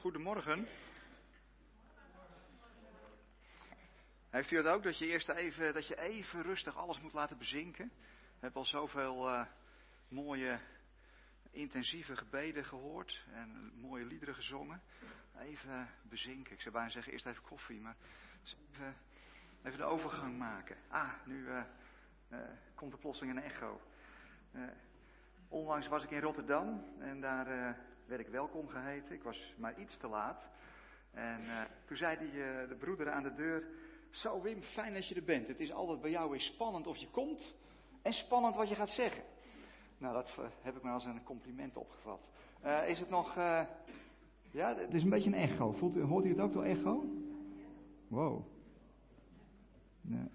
Goedemorgen. Heeft u het ook, dat je eerst even, dat je even rustig alles moet laten bezinken? We hebben al zoveel uh, mooie, intensieve gebeden gehoord en mooie liederen gezongen. Even bezinken. Ik zou bijna zeggen, eerst even koffie, maar even, even de overgang maken. Ah, nu uh, uh, komt er plotseling een echo. onlangs was ik in Rotterdam en daar werd ik welkom geheten. Ik was maar iets te laat. En uh, toen zei die, uh, de broeder aan de deur: Zo Wim, fijn dat je er bent. Het is altijd bij jou weer spannend of je komt en spannend wat je gaat zeggen. Nou, dat uh, heb ik maar als een compliment opgevat. is het nog. ja, het is een beetje een echo. Hoort u het ook door echo? Wow. Nee.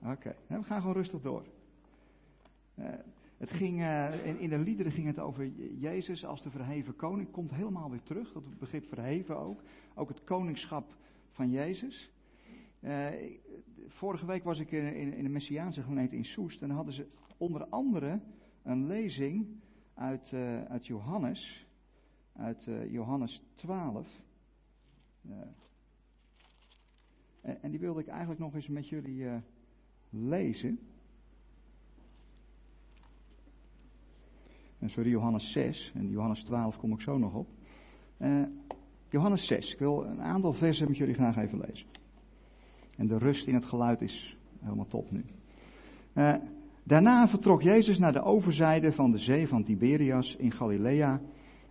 Oké, nou, we gaan gewoon rustig door. Het ging, uh, in, in, de liederen ging het over Jezus als de verheven koning. Komt helemaal weer terug, dat begrip verheven ook. Ook het koningschap van Jezus. Uh, vorige week was ik in, in, de Messiaanse gemeente in Soest. En hadden ze onder andere een lezing uit, uh, uit Johannes. Uit Johannes 12. En, en, die wilde ik eigenlijk nog eens met jullie lezen. En sorry, Johannes 6. En Johannes 12 kom ik zo nog op. Uh, Johannes 6. Ik wil een aantal versen met jullie graag even lezen. En de rust in het geluid is helemaal top nu. Uh, daarna vertrok Jezus naar de overzijde van de zee van Tiberias in Galilea.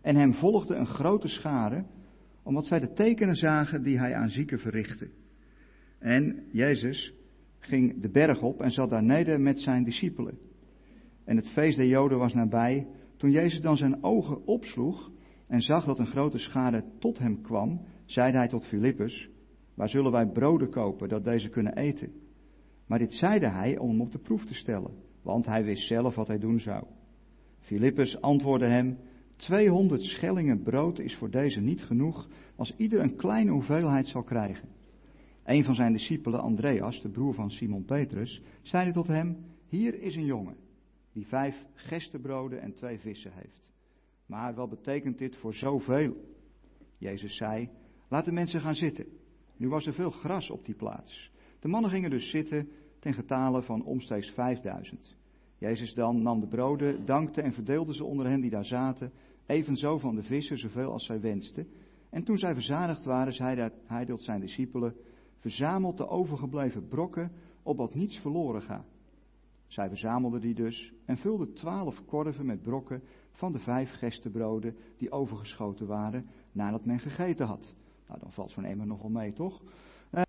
En hem volgde een grote schare, omdat zij de tekenen zagen die hij aan zieken verrichtte. En Jezus ging de berg op en zat daar neder met zijn discipelen. En het feest der Joden was nabij. Toen Jezus dan zijn ogen opsloeg en zag dat een grote schade tot hem kwam, zeide hij tot Filippus: Waar zullen wij broden kopen dat deze kunnen eten? Maar dit zeide hij om hem op de proef te stellen, want hij wist zelf wat hij doen zou. Filippus antwoordde hem: 200 schellingen brood is voor deze niet genoeg als ieder een kleine hoeveelheid zal krijgen. Een van zijn discipelen, Andreas, de broer van Simon Petrus, zeide tot hem: Hier is een jongen die vijf gestenbroden en twee vissen heeft. Maar wat betekent dit voor zoveel? Jezus zei: Laat de mensen gaan zitten. Nu was er veel gras op die plaats. De mannen gingen dus zitten ten getale van omstreeks vijfduizend. Jezus dan nam de broden, dankte en verdeelde ze onder hen die daar zaten, evenzo van de vissen zoveel als zij wensten. En toen zij verzadigd waren, zei hij tot zijn discipelen: Verzamelt de overgebleven brokken, opdat niets verloren gaat. Zij verzamelden die dus en vulden twaalf korven met brokken van de vijf gestenbroden die overgeschoten waren nadat men gegeten had. Nou, dan valt zo'n emmer nogal mee, toch? Uh,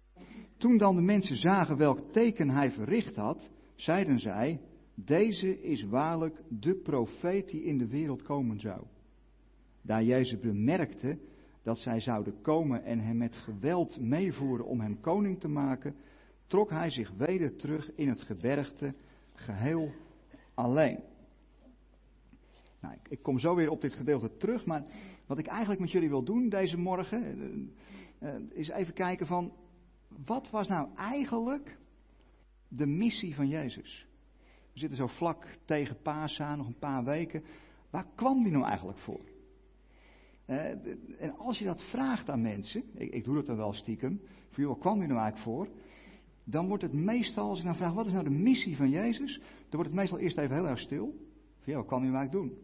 toen dan de mensen zagen welk teken hij verricht had, zeiden zij, deze is waarlijk de profeet die in de wereld komen zou. Daar Jezus bemerkte dat zij zouden komen en hem met geweld meevoeren om hem koning te maken, trok hij zich weder terug in het gebergte geheel alleen. Nou, ik, kom zo weer op dit gedeelte terug, maar wat ik eigenlijk met jullie wil doen deze morgen, uh, uh, is even kijken van, wat was nou eigenlijk de missie van Jezus? We zitten zo vlak tegen Pasa, nog een paar weken. Waar kwam die nou eigenlijk voor? Uh, en als je dat vraagt aan mensen, ik, ik doe dat dan wel stiekem, voor joh, waar kwam die nou eigenlijk voor? Dan wordt het meestal, als ik dan vraag, wat is nou de missie van Jezus? Dan wordt het meestal eerst even heel erg stil. Van, ja, wat kan u nou eigenlijk doen?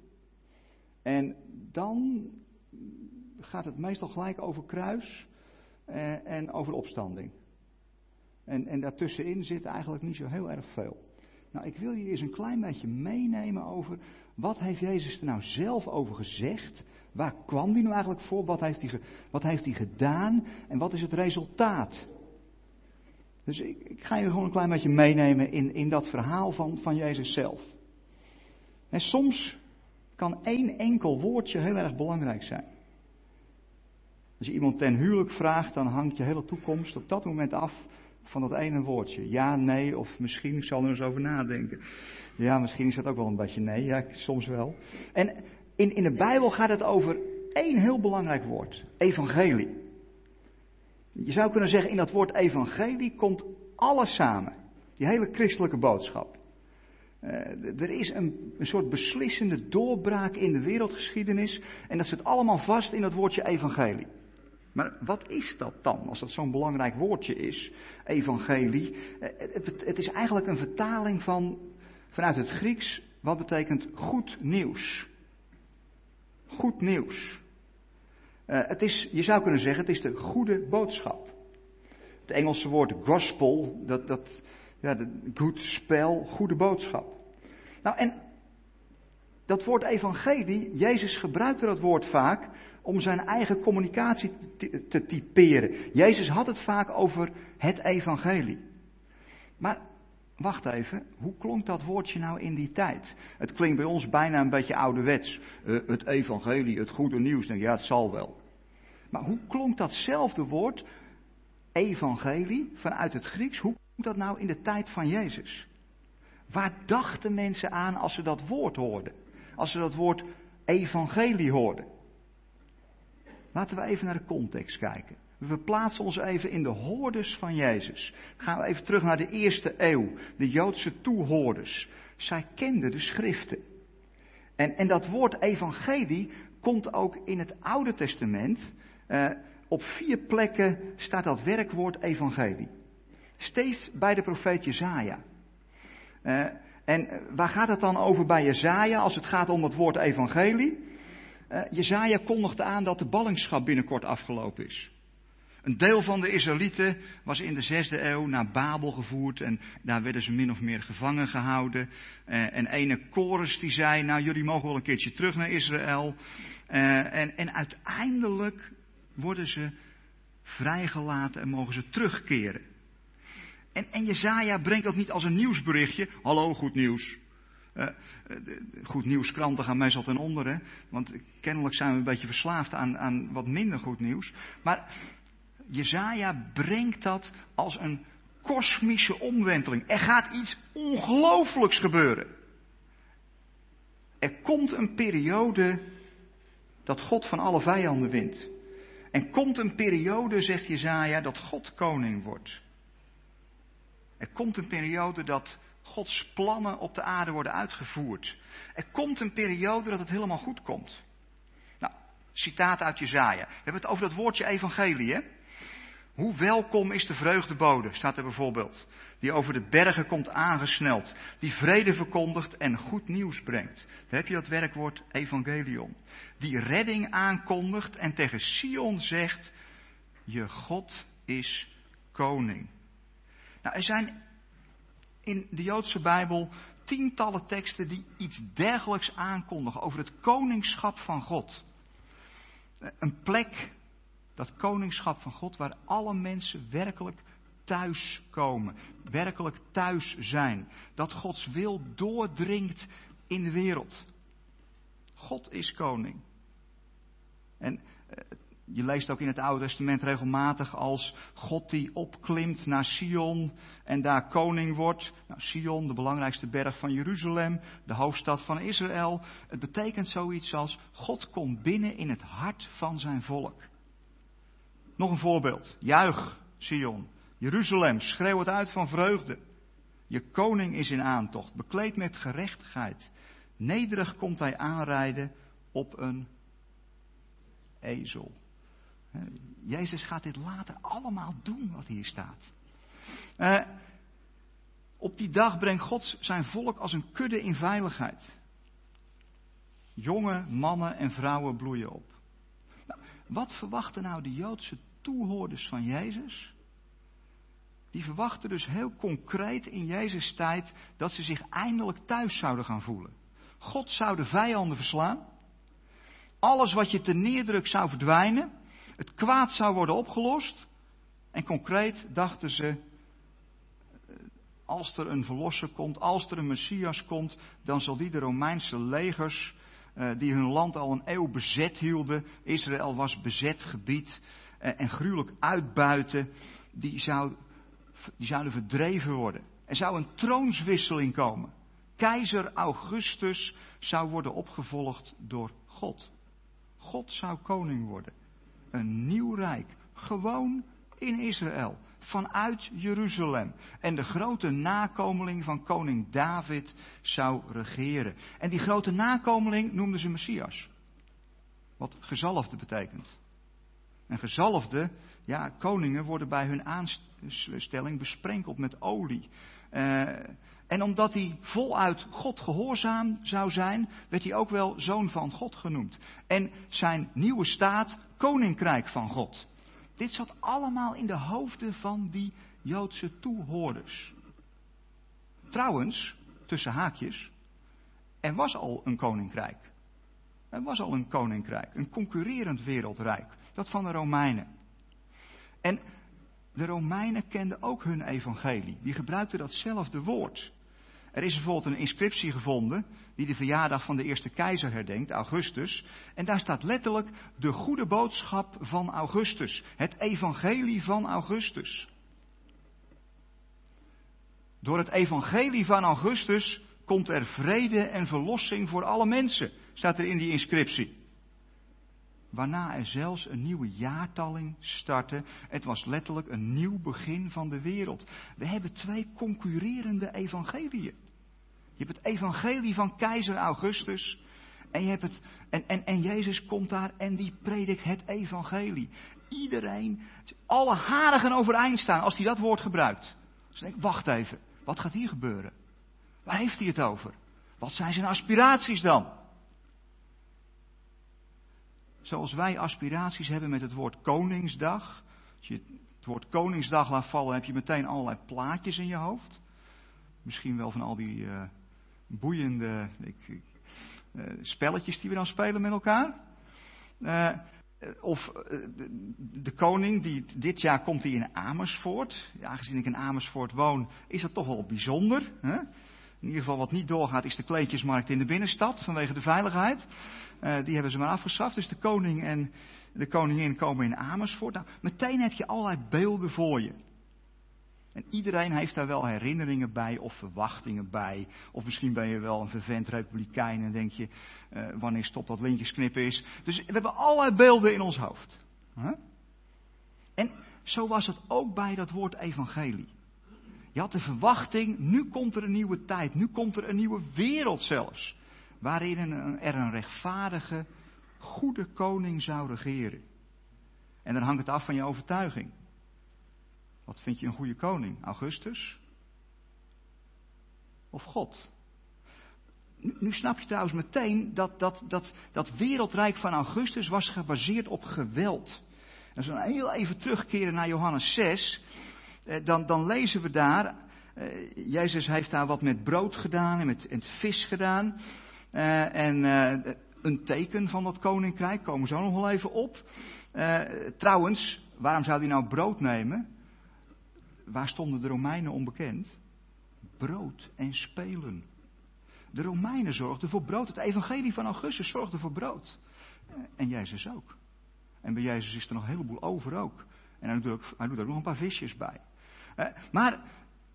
En dan gaat het meestal gelijk over kruis eh, en over opstanding. En, en daartussenin zit eigenlijk niet zo heel erg veel. Nou, ik wil je eens een klein beetje meenemen over wat heeft Jezus er nou zelf over gezegd? Waar kwam hij nou eigenlijk voor? Wat heeft hij, wat heeft hij gedaan? En wat is het resultaat dus ik, ga je gewoon een klein beetje meenemen in, in dat verhaal van, van Jezus zelf. En soms kan één enkel woordje heel erg belangrijk zijn. Als je iemand ten huwelijk vraagt, dan hangt je hele toekomst op dat moment af van dat ene woordje. Ja, nee, of misschien, ik zal er eens over nadenken. Ja, misschien is dat ook wel een beetje nee, ja, soms wel. En in, in de Bijbel gaat het over één heel belangrijk woord: evangelie. Je zou kunnen zeggen, in dat woord evangelie komt alles samen. Die hele christelijke boodschap. Uh, er is een, een soort beslissende doorbraak in de wereldgeschiedenis. En dat zit allemaal vast in dat woordje evangelie. Maar wat is dat dan, als dat zo'n belangrijk woordje is, evangelie? Het, het, is eigenlijk een vertaling van, vanuit het Grieks, wat betekent goed nieuws. Goed nieuws. Uh, het is, je zou kunnen zeggen, het is de goede boodschap. Het Engelse woord gospel, dat, dat ja, de good spel, goede boodschap. Nou, en dat woord evangelie, Jezus gebruikte dat woord vaak om zijn eigen communicatie te typeren. Jezus had het vaak over het evangelie. Maar wacht even, hoe klonk dat woordje nou in die tijd? Het klinkt bij ons bijna een beetje ouderwets. Uh, het evangelie, het goede nieuws. Denk, ja, het zal wel. Maar hoe klonk datzelfde woord, evangelie, vanuit het Grieks, hoe klonk dat nou in de tijd van Jezus? Waar dachten mensen aan als ze dat woord hoorden? Als ze dat woord evangelie hoorden? Laten we even naar de context kijken. We verplaatsen ons even in de hoorders van Jezus. Gaan we even terug naar de eerste eeuw, de Joodse toehoorders. Zij kenden de schriften. En, en dat woord evangelie komt ook in het Oude Testament. Uh, op vier plekken staat dat werkwoord evangelie. Steeds bij de profeet Jezaja. Uh, en waar gaat het dan over bij Jezaja als het gaat om het woord evangelie? Uh, Jezaja kondigde aan dat de ballingschap binnenkort afgelopen is. Een deel van de Israëlieten was in de zesde eeuw naar Babel gevoerd en daar werden ze min of meer gevangen gehouden. Uh, en ene Chorus die zei, nou jullie mogen wel een keertje terug naar Israël. En, en uiteindelijk worden ze vrijgelaten en mogen ze terugkeren. En, en Jezaja brengt dat niet als een nieuwsberichtje. Hallo, goed nieuws. Uh, goed nieuws, kranten gaan meestal ten onder, hè? want kennelijk zijn we een beetje verslaafd aan, aan wat minder goed nieuws. Maar Jezaja brengt dat als een kosmische omwenteling. Er gaat iets ongelooflijks gebeuren. Er komt een periode dat God van alle vijanden wint. En komt een periode, zegt Jezaja, dat God koning wordt. Er komt een periode dat Gods plannen op de aarde worden uitgevoerd. Er komt een periode dat het helemaal goed komt. Nou, citaat uit Jezaja. We hebben het over dat woordje evangelie, hè? Hoe welkom is de vreugdebode, staat er bijvoorbeeld. Die over de bergen komt aangesneld. Die vrede verkondigt en goed nieuws brengt. Daar heb je dat werkwoord evangelion. Die redding aankondigt en tegen Sion zegt, je God is koning. Nou, er zijn in de Joodse Bijbel tientallen teksten die iets dergelijks aankondigen over het koningschap van God. Een plek, dat koningschap van God, waar alle mensen werkelijk thuis komen, werkelijk thuis zijn. Dat Gods wil doordringt in de wereld. God is koning. En eh, je leest ook in het Oude Testament regelmatig als God die opklimt naar Sion en daar koning wordt. Nou, Sion, de belangrijkste berg van Jeruzalem, de hoofdstad van Israël. Het betekent zoiets als God komt binnen in het hart van zijn volk. Nog een voorbeeld. Juich, Sion. Jeruzalem, schreeuw het uit van vreugde. Je koning is in aantocht, bekleed met gerechtigheid. Nederig komt hij aanrijden op een ezel. Jezus gaat dit later allemaal doen wat hier staat. Uh, op die dag brengt God zijn volk als een kudde in veiligheid. Jonge mannen en vrouwen bloeien op. Nou, wat verwachten nou de Joodse toehoorders van Jezus? Die verwachten dus heel concreet in Jezus' tijd dat ze zich eindelijk thuis zouden gaan voelen. God zou de vijanden verslaan. Alles wat je te neerdrukt zou verdwijnen. Het kwaad zou worden opgelost. En concreet dachten ze, eh, als er een verlosser komt, als er een Messias komt, dan zal die de Romeinse legers, eh, die hun land al een eeuw bezet hielden, Israël was bezet gebied, eh, en gruwelijk uitbuiten, die, zou, die zouden verdreven worden. Er zou een troonswisseling komen. Keizer Augustus zou worden opgevolgd door God. God zou koning worden. Een nieuw rijk. Gewoon in Israël. vanuit Jeruzalem. En de grote nakomeling van koning David zou regeren. En die grote nakomeling noemden ze Messias. Wat gezalfde betekent. En gezalfde, ja, koningen worden bij hun aanstelling besprenkeld met olie. Uh, en omdat hij voluit God gehoorzaam zou zijn, werd hij ook wel zoon van God genoemd. En zijn nieuwe staat, koninkrijk van God. Dit zat allemaal in de hoofden van die Joodse toehoorders. Trouwens, tussen haakjes, er was al een koninkrijk. Er was al een koninkrijk, een concurrerend wereldrijk, dat van de Romeinen. En de Romeinen kenden ook hun evangelie. Die gebruikten datzelfde woord. Er is bijvoorbeeld een inscriptie gevonden die de verjaardag van de eerste keizer herdenkt, Augustus. En daar staat letterlijk de goede boodschap van Augustus. Het evangelie van Augustus. Door het evangelie van Augustus komt er vrede en verlossing voor alle mensen, staat er in die inscriptie. Waarna er zelfs een nieuwe jaartalling startte. Het was letterlijk een nieuw begin van de wereld. We hebben twee concurrerende evangeliën. Je hebt het evangelie van keizer Augustus. En, je hebt het, en, en, en Jezus komt daar en die predikt het evangelie. Iedereen, alle harigen overeind staan als hij dat woord gebruikt. Dus denk, wacht even, wat gaat hier gebeuren? Waar heeft hij het over? Wat zijn zijn aspiraties dan? Zoals wij aspiraties hebben met het woord Koningsdag. Als je het woord Koningsdag laat vallen, heb je meteen allerlei plaatjes in je hoofd. Misschien wel van al die uh, boeiende ik, uh, spelletjes die we dan spelen met elkaar. Uh, of de, koning, die, dit jaar komt hij in Amersfoort. Aangezien ik in Amersfoort woon, is dat toch wel bijzonder. Hè? In ieder geval wat niet doorgaat is de kleedjesmarkt in de binnenstad vanwege de veiligheid. Uh, die hebben ze maar afgeschaft. Dus de koning en de koningin komen in Amersfoort. Nou, meteen heb je allerlei beelden voor je. En iedereen heeft daar wel herinneringen bij of verwachtingen bij. Of misschien ben je wel een vervent republikein en denk je, uh, wanneer stopt dat lintjesknippen is. Dus we hebben allerlei beelden in ons hoofd. En zo was het ook bij dat woord evangelie. Je had de verwachting, nu komt er een nieuwe tijd, nu komt er een nieuwe wereld zelfs. Waarin er een rechtvaardige, goede koning zou regeren. En dan hangt het af van je overtuiging. Wat vind je een goede koning? Augustus? Of God? Nu, snap je trouwens meteen dat, dat, dat dat wereldrijk van Augustus was gebaseerd op geweld. En als we heel even terugkeren naar Johannes 6, eh, dan, dan lezen we daar, eh, Jezus heeft daar wat met brood gedaan en met, met vis gedaan. Eh, en een teken van dat koninkrijk, komen zo nog wel even op. trouwens, waarom zou hij nou brood nemen? Waar stonden de Romeinen onbekend? Brood en spelen. De Romeinen zorgden voor brood. Het evangelie van Augustus zorgde voor brood. En Jezus ook. En bij Jezus is er nog een heleboel over ook. En hij doet, ook, hij doet er nog een paar visjes bij. Eh, maar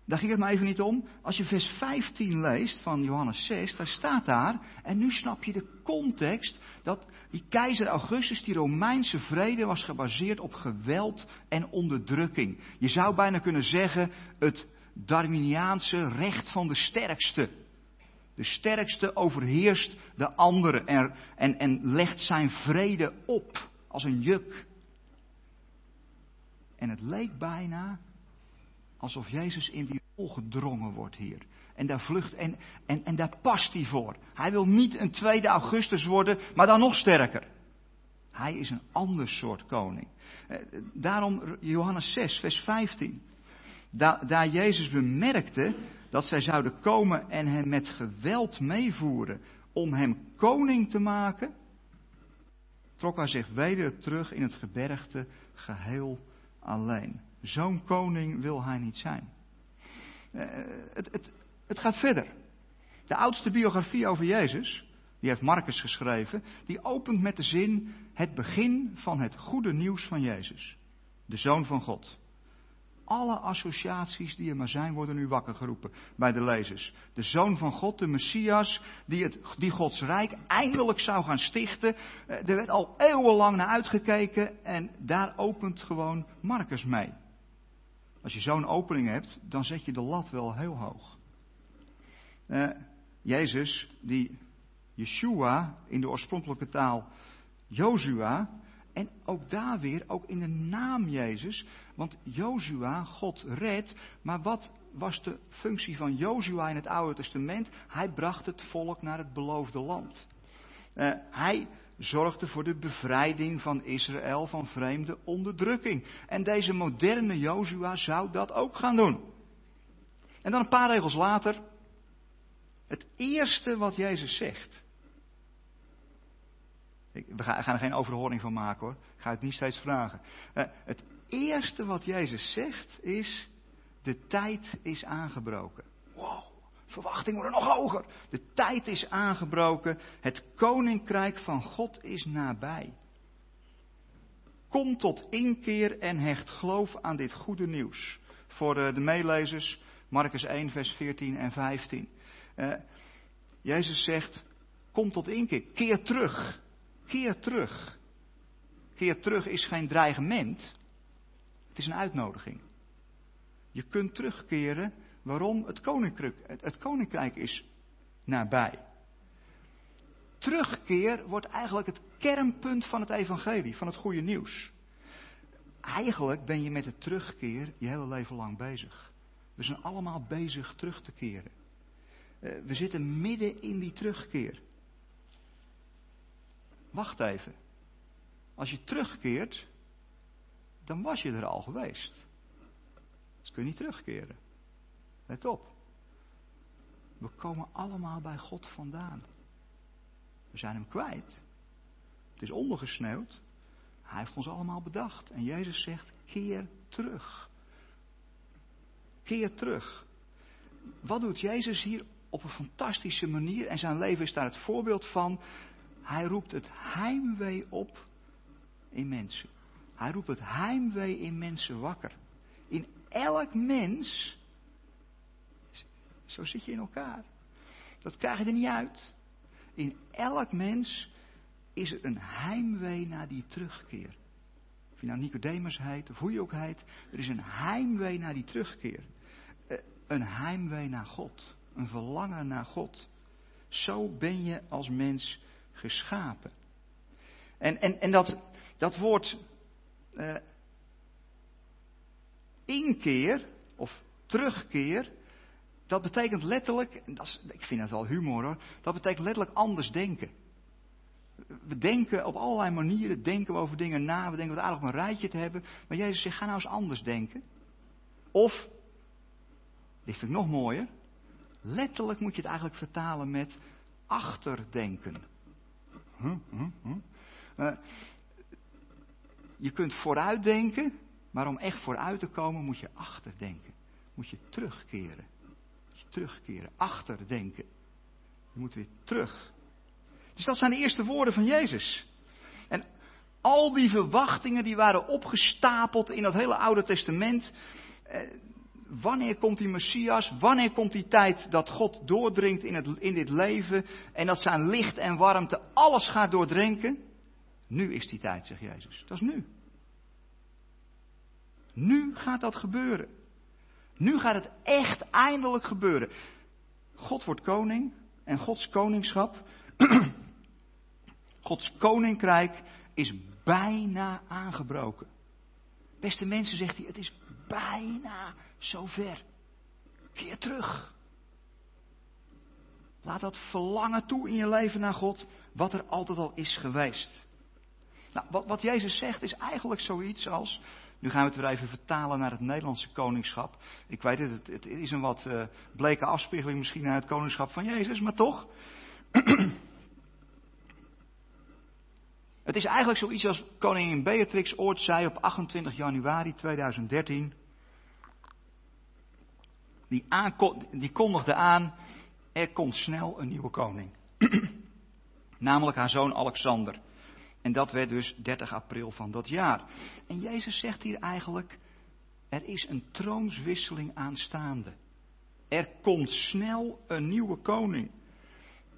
daar ging het maar even niet om. Als je vers 15 leest van Johannes 6, daar staat daar, en nu snap je de context, dat die keizer Augustus, die Romeinse vrede, was gebaseerd op geweld en onderdrukking. Je zou bijna kunnen zeggen, het Darwiniaanse recht van de sterkste. De sterkste overheerst de andere en, en, en legt zijn vrede op als een juk. En het leek bijna alsof Jezus in die rol gedrongen wordt hier. En daar vlucht en, en, en daar past hij voor. Hij wil niet een tweede Augustus worden, maar dan nog sterker. Hij is een ander soort koning. Eh, daarom Johannes 6, vers 15. daar Jezus bemerkte dat zij zouden komen en hem met geweld meevoeren om hem koning te maken, trok hij zich weder terug in het gebergte geheel alleen. Zo'n koning wil hij niet zijn. Uh, het, het, het gaat verder. De oudste biografie over Jezus, die heeft Marcus geschreven, die opent met de zin het begin van het goede nieuws van Jezus. De Zoon van God. Alle associaties die er maar zijn, worden nu wakker geroepen bij de lezers. De Zoon van God, de Messias, die, het, die Gods Rijk eindelijk zou gaan stichten. Eh, er werd al eeuwenlang naar uitgekeken en daar opent gewoon Marcus mee. Als je zo'n opening hebt, dan zet je de lat wel heel hoog. Uh, Jezus, die Yeshua in de oorspronkelijke taal Jozua, en ook daar weer, ook in de naam Jezus, want Jozua, God redt, maar wat was de functie van Jozua in het Oude Testament? Hij bracht het volk naar het beloofde land. Uh, hij zorgde voor de bevrijding van Israël van vreemde onderdrukking. En deze moderne Jozua zou dat ook gaan doen. En dan een paar regels later, het eerste wat Jezus zegt. We gaan er geen overhoring van maken hoor. Ik ga het niet steeds vragen. Uh, het eerste wat Jezus zegt is: de tijd is aangebroken. Wow, verwachtingen worden nog hoger. De tijd is aangebroken. Het koninkrijk van God is nabij. Kom tot inkeer en hecht geloof aan dit goede nieuws. Voor de, de meelezers, Marcus 1, vers 14 en 15. Uh, Jezus zegt: Kom tot inkeer, keer terug. Keer terug. Keer terug is geen dreigement. Het is een uitnodiging. Je kunt terugkeren. Waarom? Het koninkrijk, het, koninkrijk is nabij. Terugkeer wordt eigenlijk het kernpunt van het evangelie, van het goede nieuws. Eigenlijk ben je met het terugkeer je hele leven lang bezig. We zijn allemaal bezig terug te keren. Eh, we zitten midden in die terugkeer. Wacht even. Als je terugkeert, dan was je er al geweest. Dus kun je niet terugkeren. Let op. We komen allemaal bij God vandaan. We zijn hem kwijt. Het is ondergesneeuwd. Hij heeft ons allemaal bedacht. En Jezus zegt: keer terug. Keer terug. Wat doet Jezus hier op een fantastische manier? En zijn leven is daar het voorbeeld van. Hij roept het heimwee op in mensen. Hij roept het heimwee in mensen wakker. In elk mens. Zo zit je in elkaar. Dat krijg je er niet uit. In elk mens is er een heimwee naar die terugkeer. Of je nou Nicodemus heet of hoe je ook heet. Er is een heimwee naar die terugkeer. Eh, een heimwee naar God. Een verlangen naar God. Zo ben je als mens geschapen. En, en, en dat, dat woord uh, inkeer of terugkeer, dat betekent letterlijk, dat is, ik vind het wel humor hoor, dat betekent letterlijk anders denken. We denken op allerlei manieren, denken we over dingen na, we denken wat aardig om een rijtje te hebben, maar Jezus zegt, ga nou eens anders denken. Of, dit vind ik nog mooier, letterlijk moet je het eigenlijk vertalen met achterdenken. Huh, huh, huh. Uh, je kunt vooruitdenken, maar om echt vooruit te komen moet je achterdenken. Moet je terugkeren. Terugkeren, achterdenken. Je moet weer terug. Dus dat zijn de eerste woorden van Jezus. En al die verwachtingen die waren opgestapeld in dat hele Oude Testament. Eh, wanneer komt die Messias? Wanneer komt die tijd dat God doordringt in, het, in dit leven en dat zijn licht en warmte alles gaat doordrinken? Nu is die tijd, zegt Jezus. Dat is nu. Nu gaat dat gebeuren. Nu gaat het echt eindelijk gebeuren. God wordt koning en Gods koningschap, Gods koninkrijk is bijna aangebroken. Beste mensen, zegt hij, het is bijna zover. Keer terug. Laat dat verlangen toe in je leven naar God, wat er altijd al is geweest. Nou, wat, wat Jezus zegt is eigenlijk zoiets als, nu gaan we het weer even vertalen naar het Nederlandse koningschap. Ik weet het, het, is een wat uh, bleke afspiegeling misschien naar het koningschap van Jezus, maar toch. het is eigenlijk zoiets als koningin Beatrix ooit zei op 28 januari 2013. Die, die kondigde aan, er komt snel een nieuwe koning. Namelijk haar zoon Alexander. En dat werd dus 30 april van dat jaar. En Jezus zegt hier eigenlijk, er is een troonswisseling aanstaande. Er komt snel een nieuwe koning.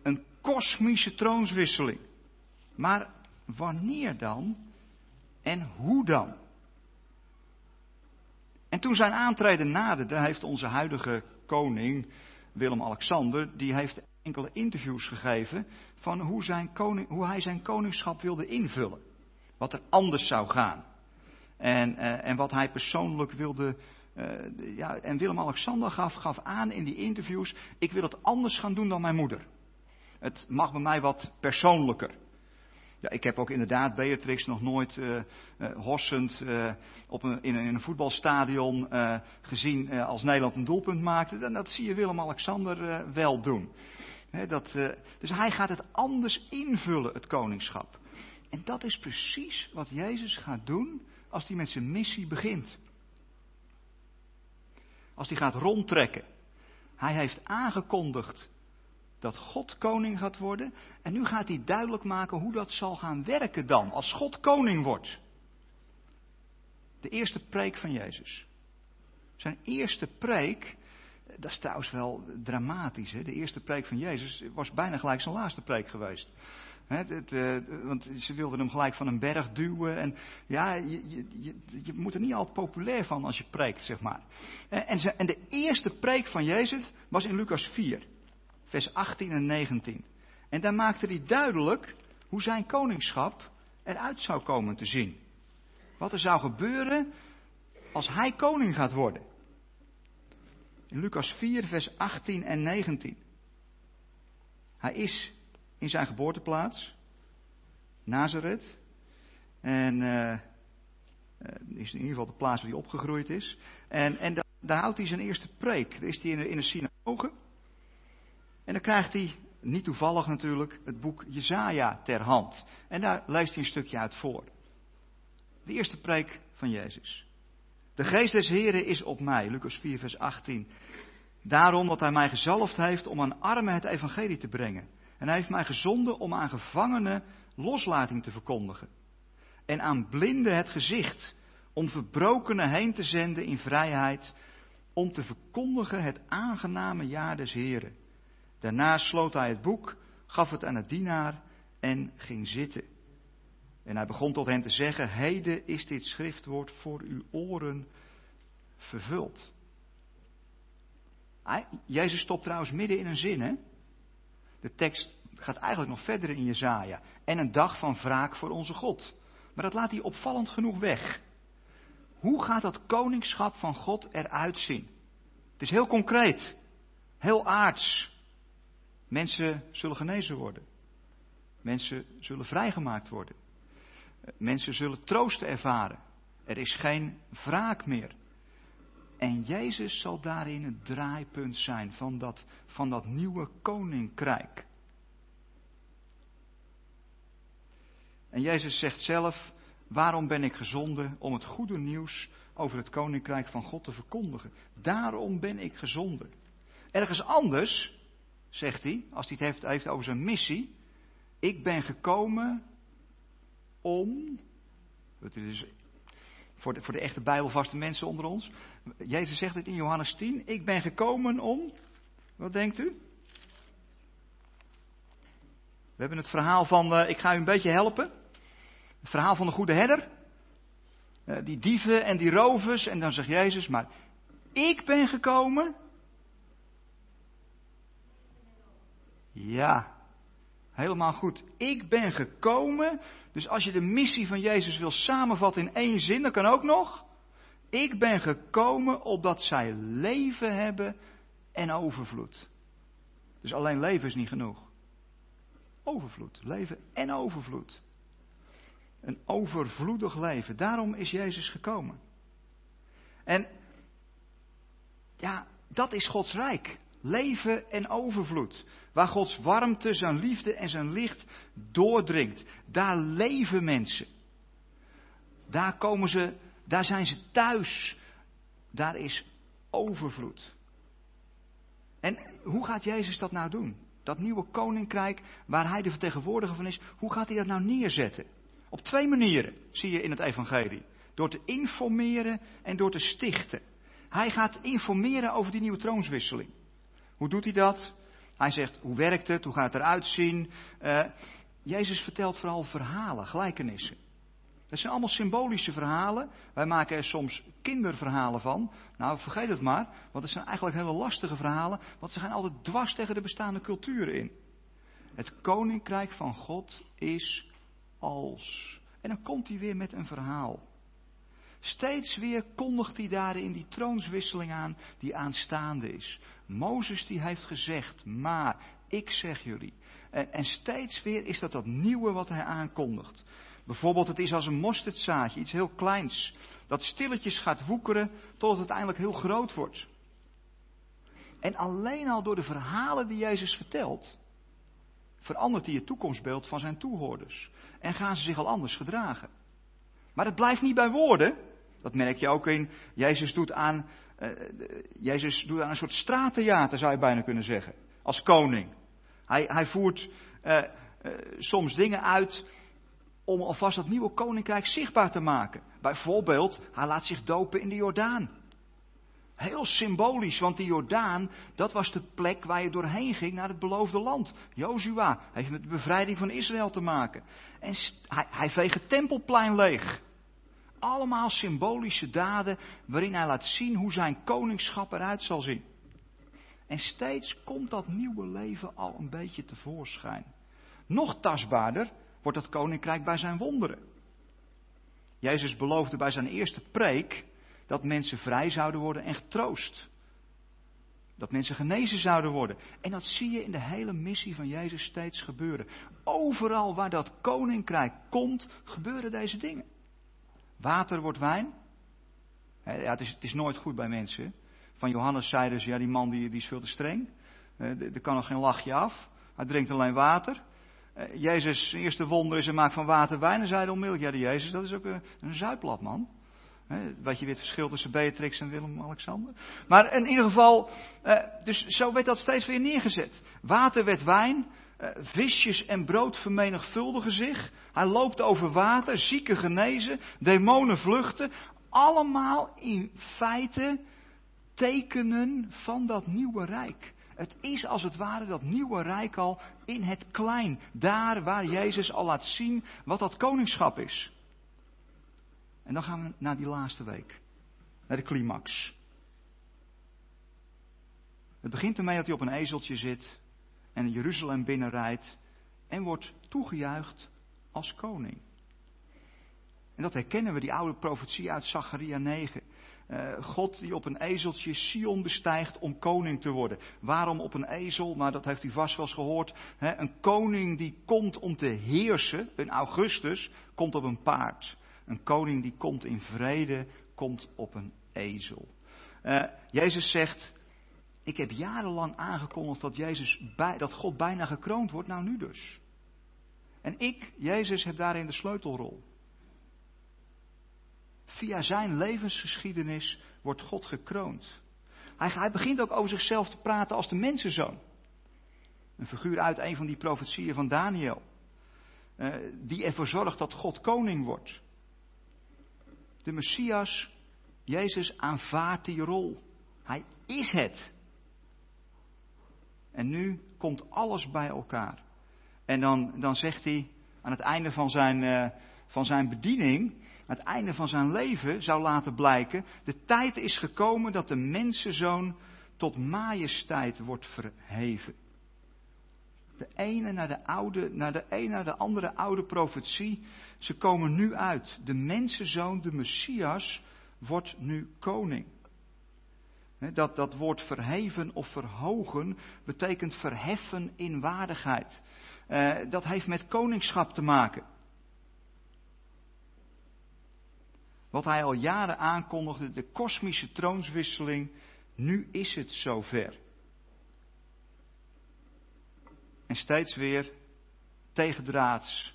Een kosmische troonswisseling. Maar wanneer dan? En hoe dan? En En toen zijn aantreden naderde, heeft onze huidige koning, Willem-Alexander, die heeft enkele interviews gegeven van hoe, zijn koning, hoe hij zijn koningschap wilde invullen. Wat er anders zou gaan. En, uh, en wat hij persoonlijk wilde. Uh, ja, en Willem-Alexander gaf, gaf aan in die interviews: ik wil het anders gaan doen dan mijn moeder. Het mag bij mij wat persoonlijker. Ja, ik heb ook inderdaad Beatrix nog nooit uh, op een, in, een, in, een, voetbalstadion gezien als Nederland een doelpunt maakte. En dat zie je Willem-Alexander wel doen. Dat, dus hij gaat het anders invullen, het koningschap. En dat is precies wat Jezus gaat doen als hij met zijn missie begint. Als hij gaat rondtrekken. Hij heeft aangekondigd dat God koning gaat worden. En nu gaat hij duidelijk maken hoe dat zal gaan werken dan, als God koning wordt. De eerste preek van Jezus. Zijn eerste preek, dat is trouwens wel dramatisch. Hè? De eerste preek van Jezus was bijna gelijk zijn laatste preek geweest. He, het, uh, want ze wilden hem gelijk van een berg duwen. En ja, je, je, je, moet er niet altijd populair van als je preekt, zeg maar. En, en de eerste preek van Jezus was in Lucas 4 vers 18 en 19. En daar maakte hij duidelijk hoe zijn koningschap eruit zou komen te zien. Wat er zou gebeuren als hij koning gaat worden. In Lucas 4, vers 18 en 19. Hij is in zijn geboorteplaats, Nazareth. En uh, is in ieder geval de plaats waar hij opgegroeid is. En, en daar, houdt hij zijn eerste preek. Daar is hij in in de synagoge. En dan krijgt hij, niet toevallig natuurlijk, het boek Jezaja ter hand. En daar leest hij een stukje uit voor. De eerste preek van Jezus. De geest des Heren is op mij, Lucas 4, vers 18. Daarom dat hij mij gezalfd heeft om aan armen het evangelie te brengen. En hij heeft mij gezonden om aan gevangenen loslating te verkondigen. En aan blinden het gezicht, om verbrokenen heen te zenden in vrijheid, om te verkondigen het aangename jaar des Heren. Daarna sloot hij het boek, gaf het aan de dienaar en ging zitten. En hij begon tot hen te zeggen: Heden is dit schriftwoord voor uw oren vervuld. Jezus stopt trouwens midden in een zin, hè? De tekst gaat eigenlijk nog verder in Jezaja. En een dag van wraak voor onze God. Maar dat laat hij opvallend genoeg weg. Hoe gaat dat koningschap van God eruit zien? Het is heel concreet, heel aards. Mensen zullen genezen worden. Mensen zullen vrijgemaakt worden. Mensen zullen troost ervaren. Er is geen wraak meer. En Jezus zal daarin het draaipunt zijn van dat, van dat nieuwe koninkrijk. En Jezus zegt zelf: Waarom ben ik gezonden om het goede nieuws over het koninkrijk van God te verkondigen? Daarom ben ik gezonden. Ergens anders zegt hij, als hij het heeft, heeft over zijn missie. Ik ben gekomen om. Voor de, voor de echte Bijbelvaste mensen onder ons. Jezus zegt het in Johannes 10. Ik ben gekomen om. Wat denkt u? We hebben het verhaal van. Uh, ik ga u een beetje helpen. Het verhaal van de goede herder. Uh, die dieven en die rovers. En dan zegt Jezus, maar ik ben gekomen Ja, helemaal goed. Ik ben gekomen. Dus als je de missie van Jezus wil samenvatten in één zin, dan kan ook nog. Ik ben gekomen opdat zij leven hebben en overvloed. Dus alleen leven is niet genoeg. Overvloed, leven en overvloed. Een overvloedig leven. Daarom is Jezus gekomen. En ja, dat is Gods rijk. Leven en overvloed. Waar Gods warmte, zijn liefde en zijn licht doordringt. Daar leven mensen. Daar komen ze, daar zijn ze thuis. Daar is overvloed. En hoe gaat Jezus dat nou doen? Dat nieuwe koninkrijk waar hij de vertegenwoordiger van is, hoe gaat hij dat nou neerzetten? Op twee manieren zie je in het evangelie. Door te informeren en door te stichten. Hij gaat informeren over die nieuwe troonswisseling. Hoe doet hij dat? Hij zegt, hoe werkt het? Hoe gaat het eruit zien? Uh, Jezus vertelt vooral verhalen, gelijkenissen. Dat zijn allemaal symbolische verhalen. Wij maken er soms kinderverhalen van. Nou, vergeet het maar, want het zijn eigenlijk hele lastige verhalen, want ze gaan altijd dwars tegen de bestaande culturen in. Het koninkrijk van God is als. En dan komt hij weer met een verhaal. Steeds weer kondigt hij daarin die troonswisseling aan die aanstaande is. Mozes die heeft gezegd, maar ik zeg jullie. En, en steeds weer is dat dat nieuwe wat hij aankondigt. Bijvoorbeeld, het is als een mosterdzaadje, iets heel kleins, dat stilletjes gaat woekeren tot het uiteindelijk heel groot wordt. En alleen al door de verhalen die Jezus vertelt, verandert hij het toekomstbeeld van zijn toehoorders. En gaan ze zich al anders gedragen. Maar het blijft niet bij woorden. Dat merk je ook in, Jezus doet aan, Jezus doet aan een soort straattheater, zou je bijna kunnen zeggen. Als koning. Hij, hij voert uh, uh, soms dingen uit om alvast dat nieuwe koninkrijk zichtbaar te maken. Bijvoorbeeld, hij laat zich dopen in de Jordaan. Heel symbolisch, want de Jordaan, dat was de plek waar je doorheen ging naar het beloofde land. Jozua heeft met de bevrijding van Israël te maken. En hij, hij veegt het tempelplein leeg. Allemaal symbolische daden waarin hij laat zien hoe zijn koningschap eruit zal zien. En steeds komt dat nieuwe leven al een beetje tevoorschijn. Nog tastbaarder wordt het koninkrijk bij zijn wonderen. Jezus beloofde bij zijn eerste preek dat mensen vrij zouden worden en getroost. Dat mensen genezen zouden worden. En dat zie je in de hele missie van Jezus steeds gebeuren. Overal waar dat koninkrijk komt, gebeuren deze dingen. Water wordt wijn. Ja, het, is, het is nooit goed bij mensen. Van Johannes zeiden ze, ja die man die, is veel te streng. Er kan nog geen lachje af. Hij drinkt alleen water. Jezus' eerste wonder is, hij maakt van water wijn. En zeiden onmiddellijk, ja die Jezus, dat is ook een, een zuiplap man. Wat je weer het verschil tussen Beatrix en Willem-Alexander. Maar in ieder geval, dus zo werd dat steeds weer neergezet. Water werd wijn, visjes en brood vermenigvuldigen zich. Hij loopt over water, zieken genezen, demonen vluchten. Allemaal in feite tekenen van dat nieuwe rijk. Het is als het ware dat nieuwe rijk al in het klein. Daar waar Jezus al laat zien wat dat koningschap is. En dan gaan we naar die laatste week. Naar de climax. Het begint ermee dat hij op een ezeltje zit en Jeruzalem binnenrijdt en wordt toegejuicht als koning. En dat herkennen we, die oude profetie uit Zacharia 9. Uh, God die op een ezeltje Sion bestijgt om koning te worden. Waarom op een ezel? Nou, dat heeft u vast wel eens gehoord. Een koning die komt om te heersen, een Augustus, komt op een paard. Een koning die komt in vrede, komt op een ezel. Uh, Jezus zegt, ik heb jarenlang aangekondigd dat, Jezus bij, dat God bijna gekroond wordt, nou nu dus. En ik, Jezus, heb daarin de sleutelrol. Via zijn levensgeschiedenis wordt God gekroond. Hij, hij, begint ook over zichzelf te praten als de mensenzoon. Een figuur uit een van die profetieën van Daniel. Uh, die ervoor zorgt dat God koning wordt. De Messias, Jezus, aanvaardt die rol. Hij is het. En nu komt alles bij elkaar. En dan, dan zegt hij aan het einde van zijn, uh, van zijn bediening, aan het einde van zijn leven zou laten blijken, de tijd is gekomen dat de mensenzoon tot majesteit wordt verheven. De ene naar de, oude, naar de een naar de andere oude profetie, ze komen nu uit. De mensenzoon, de Messias, wordt nu koning. Dat, dat woord verheven of verhogen betekent verheffen in waardigheid. Uh, dat heeft met koningschap te maken. Wat hij al jaren aankondigde, de kosmische troonswisseling, nu is het zover. En steeds weer tegendraads,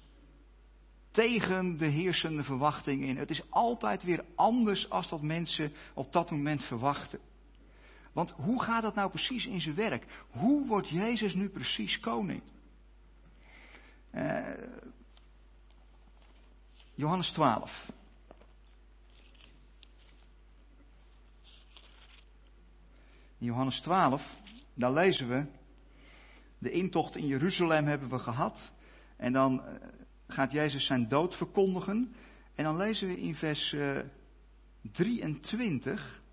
tegen de heersende verwachting in. Het is altijd weer anders als dat mensen op dat moment verwachten. Want hoe gaat dat nou precies in zijn werk? Hoe wordt Jezus nu precies koning? Uh, Johannes 12. In Johannes 12, daar lezen we, de intocht in Jeruzalem hebben we gehad. En dan gaat Jezus zijn dood verkondigen. En dan lezen we in vers uh, 23.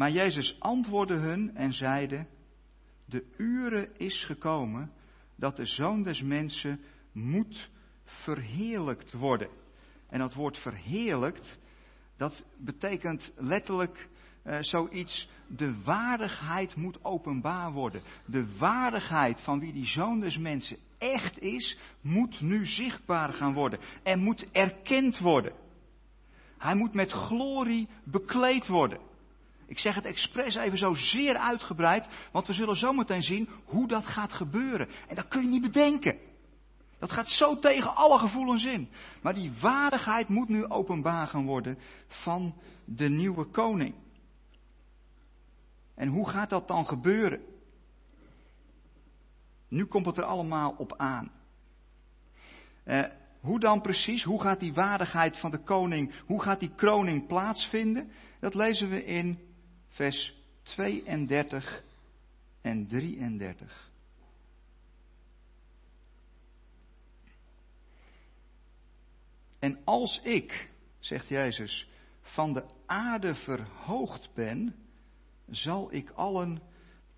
Maar Jezus antwoordde hun en zeide: De uren is gekomen dat de zoon des mensen moet verheerlijkt worden. En dat woord verheerlijkt, dat betekent letterlijk uh, zoiets, de waardigheid moet openbaar worden. De waardigheid van wie die zoon des mensen echt is, moet nu zichtbaar gaan worden. En moet erkend worden. Hij moet met glorie bekleed worden. Ik zeg het expres even zo zeer uitgebreid, want we zullen zometeen zien hoe dat gaat gebeuren. En dat kun je niet bedenken. Dat gaat zo tegen alle gevoelens in. Maar die waardigheid moet nu openbaar gaan worden van de nieuwe koning. En hoe gaat dat dan gebeuren? Nu komt het er allemaal op aan. Eh, hoe dan precies? Hoe gaat die waardigheid van de koning, hoe gaat die kroning plaatsvinden? Dat lezen we in vers 32 en 33. En als ik, zegt Jezus, van de aarde verhoogd ben, zal ik allen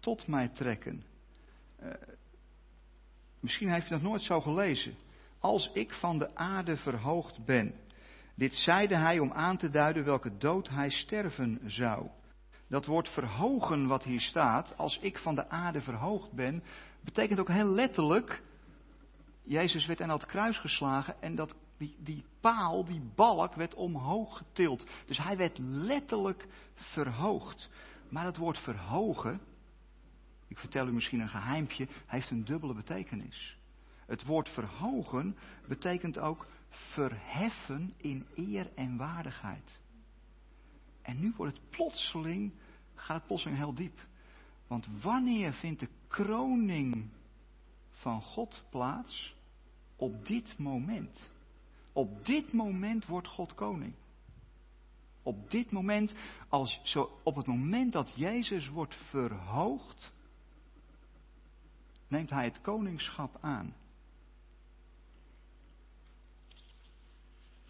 tot mij trekken. Uh, misschien heeft u dat nooit zo gelezen. Als ik van de aarde verhoogd ben. Dit zeide hij om aan te duiden welke dood hij sterven zou. Dat woord verhogen wat hier staat, als ik van de aarde verhoogd ben, betekent ook heel letterlijk, Jezus werd aan het kruis geslagen en dat, die, paal, die balk werd omhoog getild. Dus hij werd letterlijk verhoogd. Maar het woord verhogen, ik vertel u misschien een geheimpje, heeft een dubbele betekenis. Het woord verhogen betekent ook verheffen in eer en waardigheid. En nu wordt het plotseling, gaat het plotseling heel diep. Want wanneer vindt de kroning van God plaats? Op dit moment. Op dit moment wordt God koning. Op dit moment, als, zo, op het moment dat Jezus wordt verhoogd, neemt hij het koningschap aan.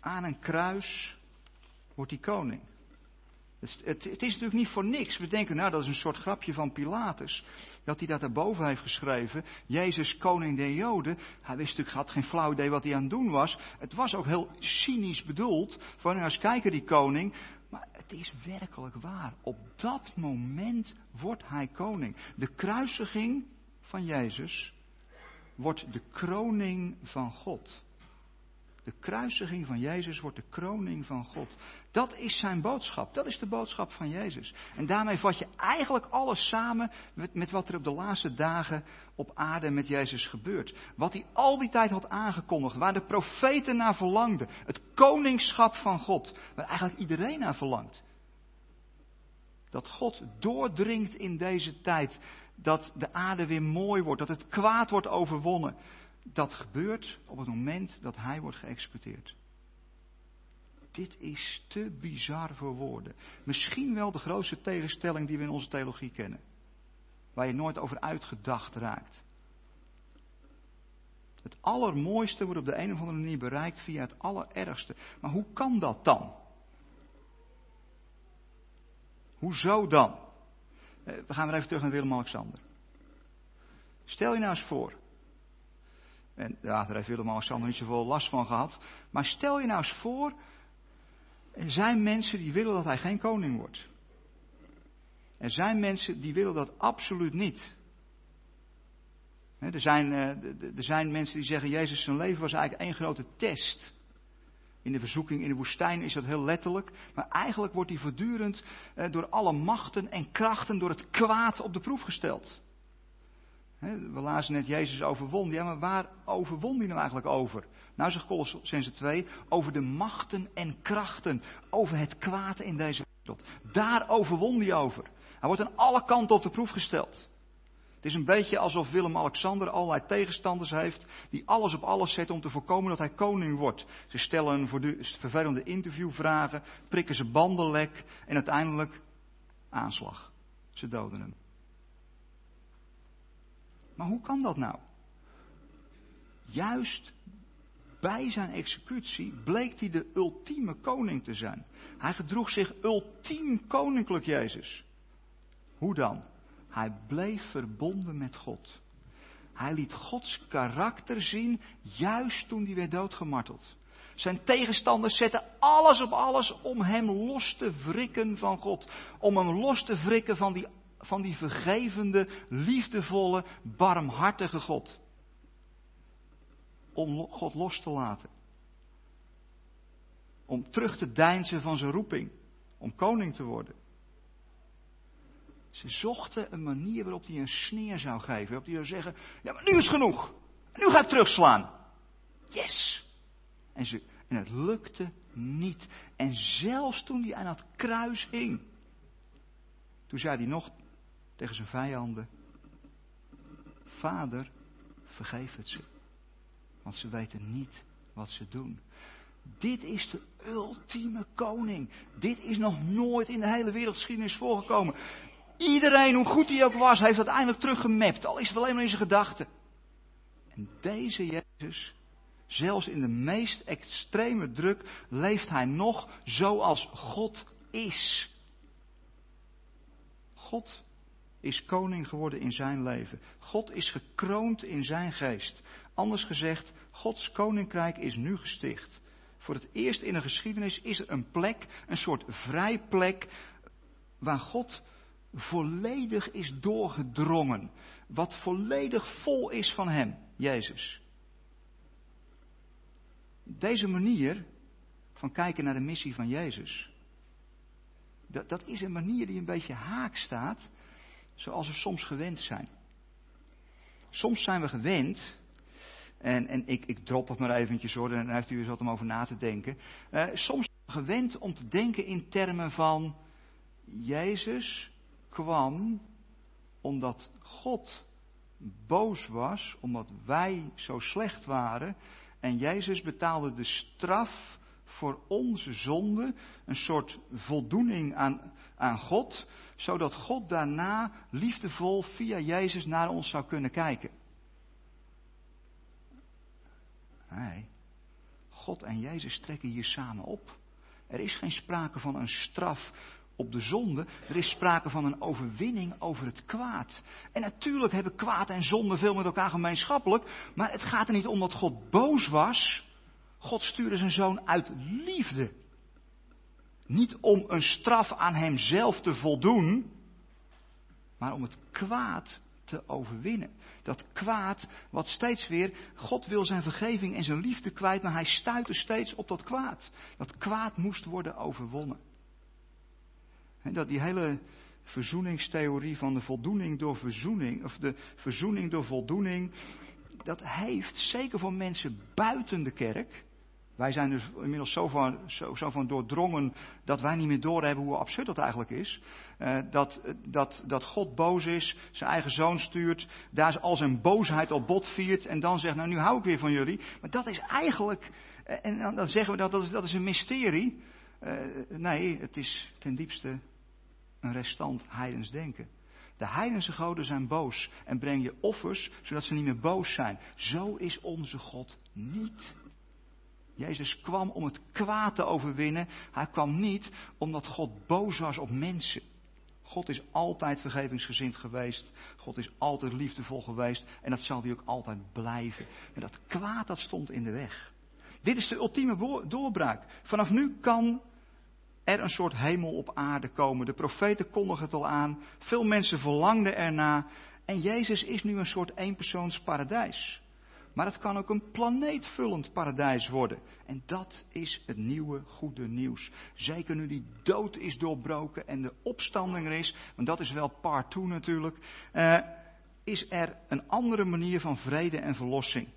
Aan een kruis wordt hij koning. Het, het, is natuurlijk niet voor niks. We denken, nou, dat is een soort grapje van Pilatus. Dat hij dat daarboven heeft geschreven. Jezus, koning der Joden. Hij wist natuurlijk, had geen flauw idee wat hij aan het doen was. Het was ook heel cynisch bedoeld. Van, nou, eens kijken, die koning. Maar het is werkelijk waar. Op dat moment wordt hij koning. De kruisiging van Jezus wordt de kroning van God. De kruisiging van Jezus wordt de kroning van God. Dat is zijn boodschap. Dat is de boodschap van Jezus. En daarmee vat je eigenlijk alles samen met, met, wat er op de laatste dagen op aarde met Jezus gebeurt. Wat hij al die tijd had aangekondigd, waar de profeten naar verlangden. Het koningschap van God, waar eigenlijk iedereen naar verlangt. Dat God doordringt in deze tijd. Dat de aarde weer mooi wordt, dat het kwaad wordt overwonnen dat gebeurt op het moment dat hij wordt geëxecuteerd. Dit is te bizar voor woorden. Misschien wel de grootste tegenstelling die we in onze theologie kennen. Waar je nooit over uitgedacht raakt. Het allermooiste wordt op de een of andere manier bereikt via het allerergste. Maar hoe kan dat dan? Hoezo dan? Eh, we gaan weer even terug naar Willem-Alexander. Stel je nou eens voor en daar heeft Willem-Alexander niet zoveel last van gehad. Maar stel je nou eens voor, er zijn mensen die willen dat hij geen koning wordt. Er zijn mensen die willen dat absoluut niet. Er zijn, eh, er zijn mensen die zeggen, Jezus zijn leven was eigenlijk één grote test. In de verzoeking in de woestijn is dat heel letterlijk. Maar eigenlijk wordt hij voortdurend eh, door alle machten en krachten, door het kwaad op de proef gesteld. We lazen net Jezus overwon. Ja, maar waar overwon hij nou eigenlijk over? Nou zegt Colossense 2, over de machten en krachten, over het kwaad in deze wereld. Daar overwon hij over. Hij wordt aan alle kanten op de proef gesteld. Het is een beetje alsof Willem-Alexander allerlei tegenstanders heeft die alles op alles zetten om te voorkomen dat hij koning wordt. Ze stellen vervelende interviewvragen, prikken ze banden lek en uiteindelijk aanslag. Ze doden hem. Maar hoe kan dat nou? juist bij zijn executie bleek hij de ultieme koning te zijn. Hij gedroeg zich ultiem koninklijk, Jezus. Hoe dan? Hij bleef verbonden met God. Hij liet Gods karakter zien, juist toen hij werd doodgemarteld. Zijn tegenstanders zetten alles op alles om hem los te wrikken van God. Om hem los te wrikken van die, van die vergevende, liefdevolle, barmhartige God. Om God los te laten. Om terug te deinzen van zijn roeping. Om koning te worden. Ze zochten een manier waarop hij een sneer zou geven. Waarop hij zou zeggen: Ja, maar nu is genoeg. Nu ga ik terugslaan. Yes. En, ze, en het lukte niet. En zelfs toen hij aan het kruis hing. Toen zei hij nog tegen zijn vijanden: Vader, vergeef het ze. Want ze weten niet wat ze doen. Dit is de ultieme koning. Dit is nog nooit in de hele wereldgeschiedenis voorgekomen. Iedereen, hoe goed hij ook was, heeft uiteindelijk teruggemapt. Al is het alleen maar in zijn gedachten. En deze Jezus, zelfs in de meest extreme druk, leeft hij nog zoals God is. God is koning geworden in zijn leven. God is gekroond in zijn geest. Anders gezegd, Gods koninkrijk is nu gesticht. Voor het eerst in de geschiedenis is er een plek, een soort vrijplek, waar God volledig is doorgedrongen. Wat volledig vol is van Hem, Jezus. Deze manier van kijken naar de missie van Jezus, dat, dat is een manier die een beetje haak staat, zoals we soms gewend zijn. Soms zijn we gewend, en, en ik, ik drop het maar eventjes hoor, en dan heeft u eens wat om over na te denken. Uh, soms zijn we gewend om te denken in termen van Jezus kwam omdat God boos was, omdat wij zo slecht waren. En Jezus betaalde de straf voor onze zonde, een soort voldoening aan, aan God, zodat God daarna liefdevol via Jezus naar ons zou kunnen kijken. Nee, God en Jezus trekken hier samen op. Er is geen sprake van een straf op de zonde. Er is sprake van een overwinning over het kwaad. En natuurlijk hebben kwaad en zonde veel met elkaar gemeenschappelijk. Maar het gaat er niet om dat God boos was. God stuurde zijn zoon uit liefde. Niet om een straf aan hemzelf te voldoen. Maar om het kwaad te overwinnen. Dat kwaad wat steeds weer, God wil zijn vergeving en zijn liefde kwijt, maar hij stuitte steeds op dat kwaad. Dat kwaad moest worden overwonnen dat die hele verzoeningstheorie van de voldoening door verzoening, of de verzoening door voldoening, dat heeft zeker voor mensen buiten de kerk. Wij zijn dus inmiddels zo van, zo, zo van doordrongen dat wij niet meer doorhebben hoe absurd dat eigenlijk is. Uh, dat, dat, dat God boos is, zijn eigen zoon stuurt, daar al zijn boosheid op bot viert en dan zegt, nou nu hou ik weer van jullie. Maar dat is eigenlijk, uh, en dan, dan, zeggen we dat, dat is, dat is een mysterie. Uh, nee, het is ten diepste een restant heidens denken. De heidense goden zijn boos en breng je offers zodat ze niet meer boos zijn. Zo is onze God niet. Jezus kwam om het kwaad te overwinnen. Hij kwam niet omdat God boos was op mensen. God is altijd vergevingsgezind geweest. God is altijd liefdevol geweest. En dat zal hij ook altijd blijven. Maar dat kwaad dat stond in de weg. Dit is de ultieme doorbraak. Vanaf nu kan er een soort hemel op aarde komen. De profeten kondigen het al aan. Veel mensen verlangden erna. En Jezus is nu een soort eenpersoons paradijs. Maar het kan ook een planeetvullend paradijs worden. En dat is het nieuwe goede nieuws. Zeker nu die dood is doorbroken en de opstanding er is. Want dat is wel part 2 natuurlijk. Uh, is er een andere manier van vrede en verlossing.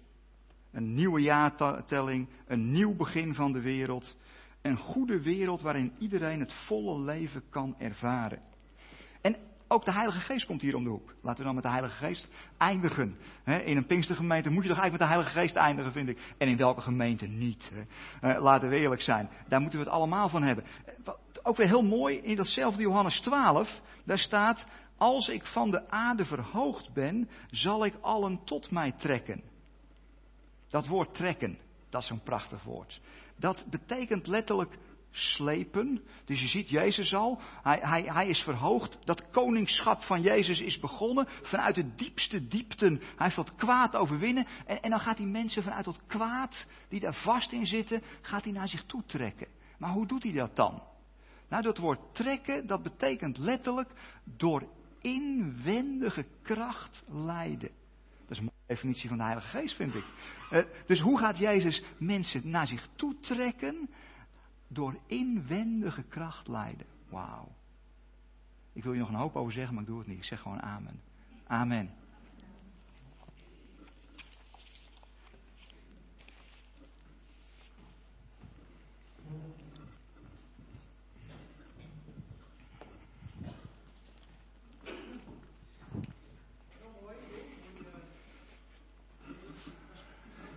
Een nieuwe jaartelling, een nieuw begin van de wereld. Een goede wereld waarin iedereen het volle leven kan ervaren. Ook de Heilige Geest komt hier om de hoek. Laten we dan met de Heilige Geest eindigen. In een Pinkstergemeente moet je toch eigenlijk met de Heilige Geest eindigen, vind ik. En in welke gemeente niet. Eh, laten we eerlijk zijn. Daar moeten we het allemaal van hebben. Ook weer heel mooi, in datzelfde Johannes 12, daar staat, als ik van de aarde verhoogd ben, zal ik allen tot mij trekken. Dat woord trekken, dat is zo'n prachtig woord. Dat betekent letterlijk slepen. Dus je ziet Jezus al, hij, hij, hij is verhoogd. Dat koningschap van Jezus is begonnen vanuit de diepste diepten. Hij heeft dat kwaad overwinnen. En, en dan gaat hij mensen vanuit dat kwaad, die daar vast in zitten, gaat hij naar zich toe trekken. Maar hoe doet hij dat dan? Nou, dat woord trekken, dat betekent letterlijk door inwendige kracht leiden. Dat is een mooie definitie van de Heilige Geest, vind ik. Uh, dus hoe gaat Jezus mensen naar zich toe trekken? door inwendige kracht leiden. Wauw. Ik wil je nog een hoop over zeggen, maar ik doe het niet. Ik zeg gewoon amen. Amen.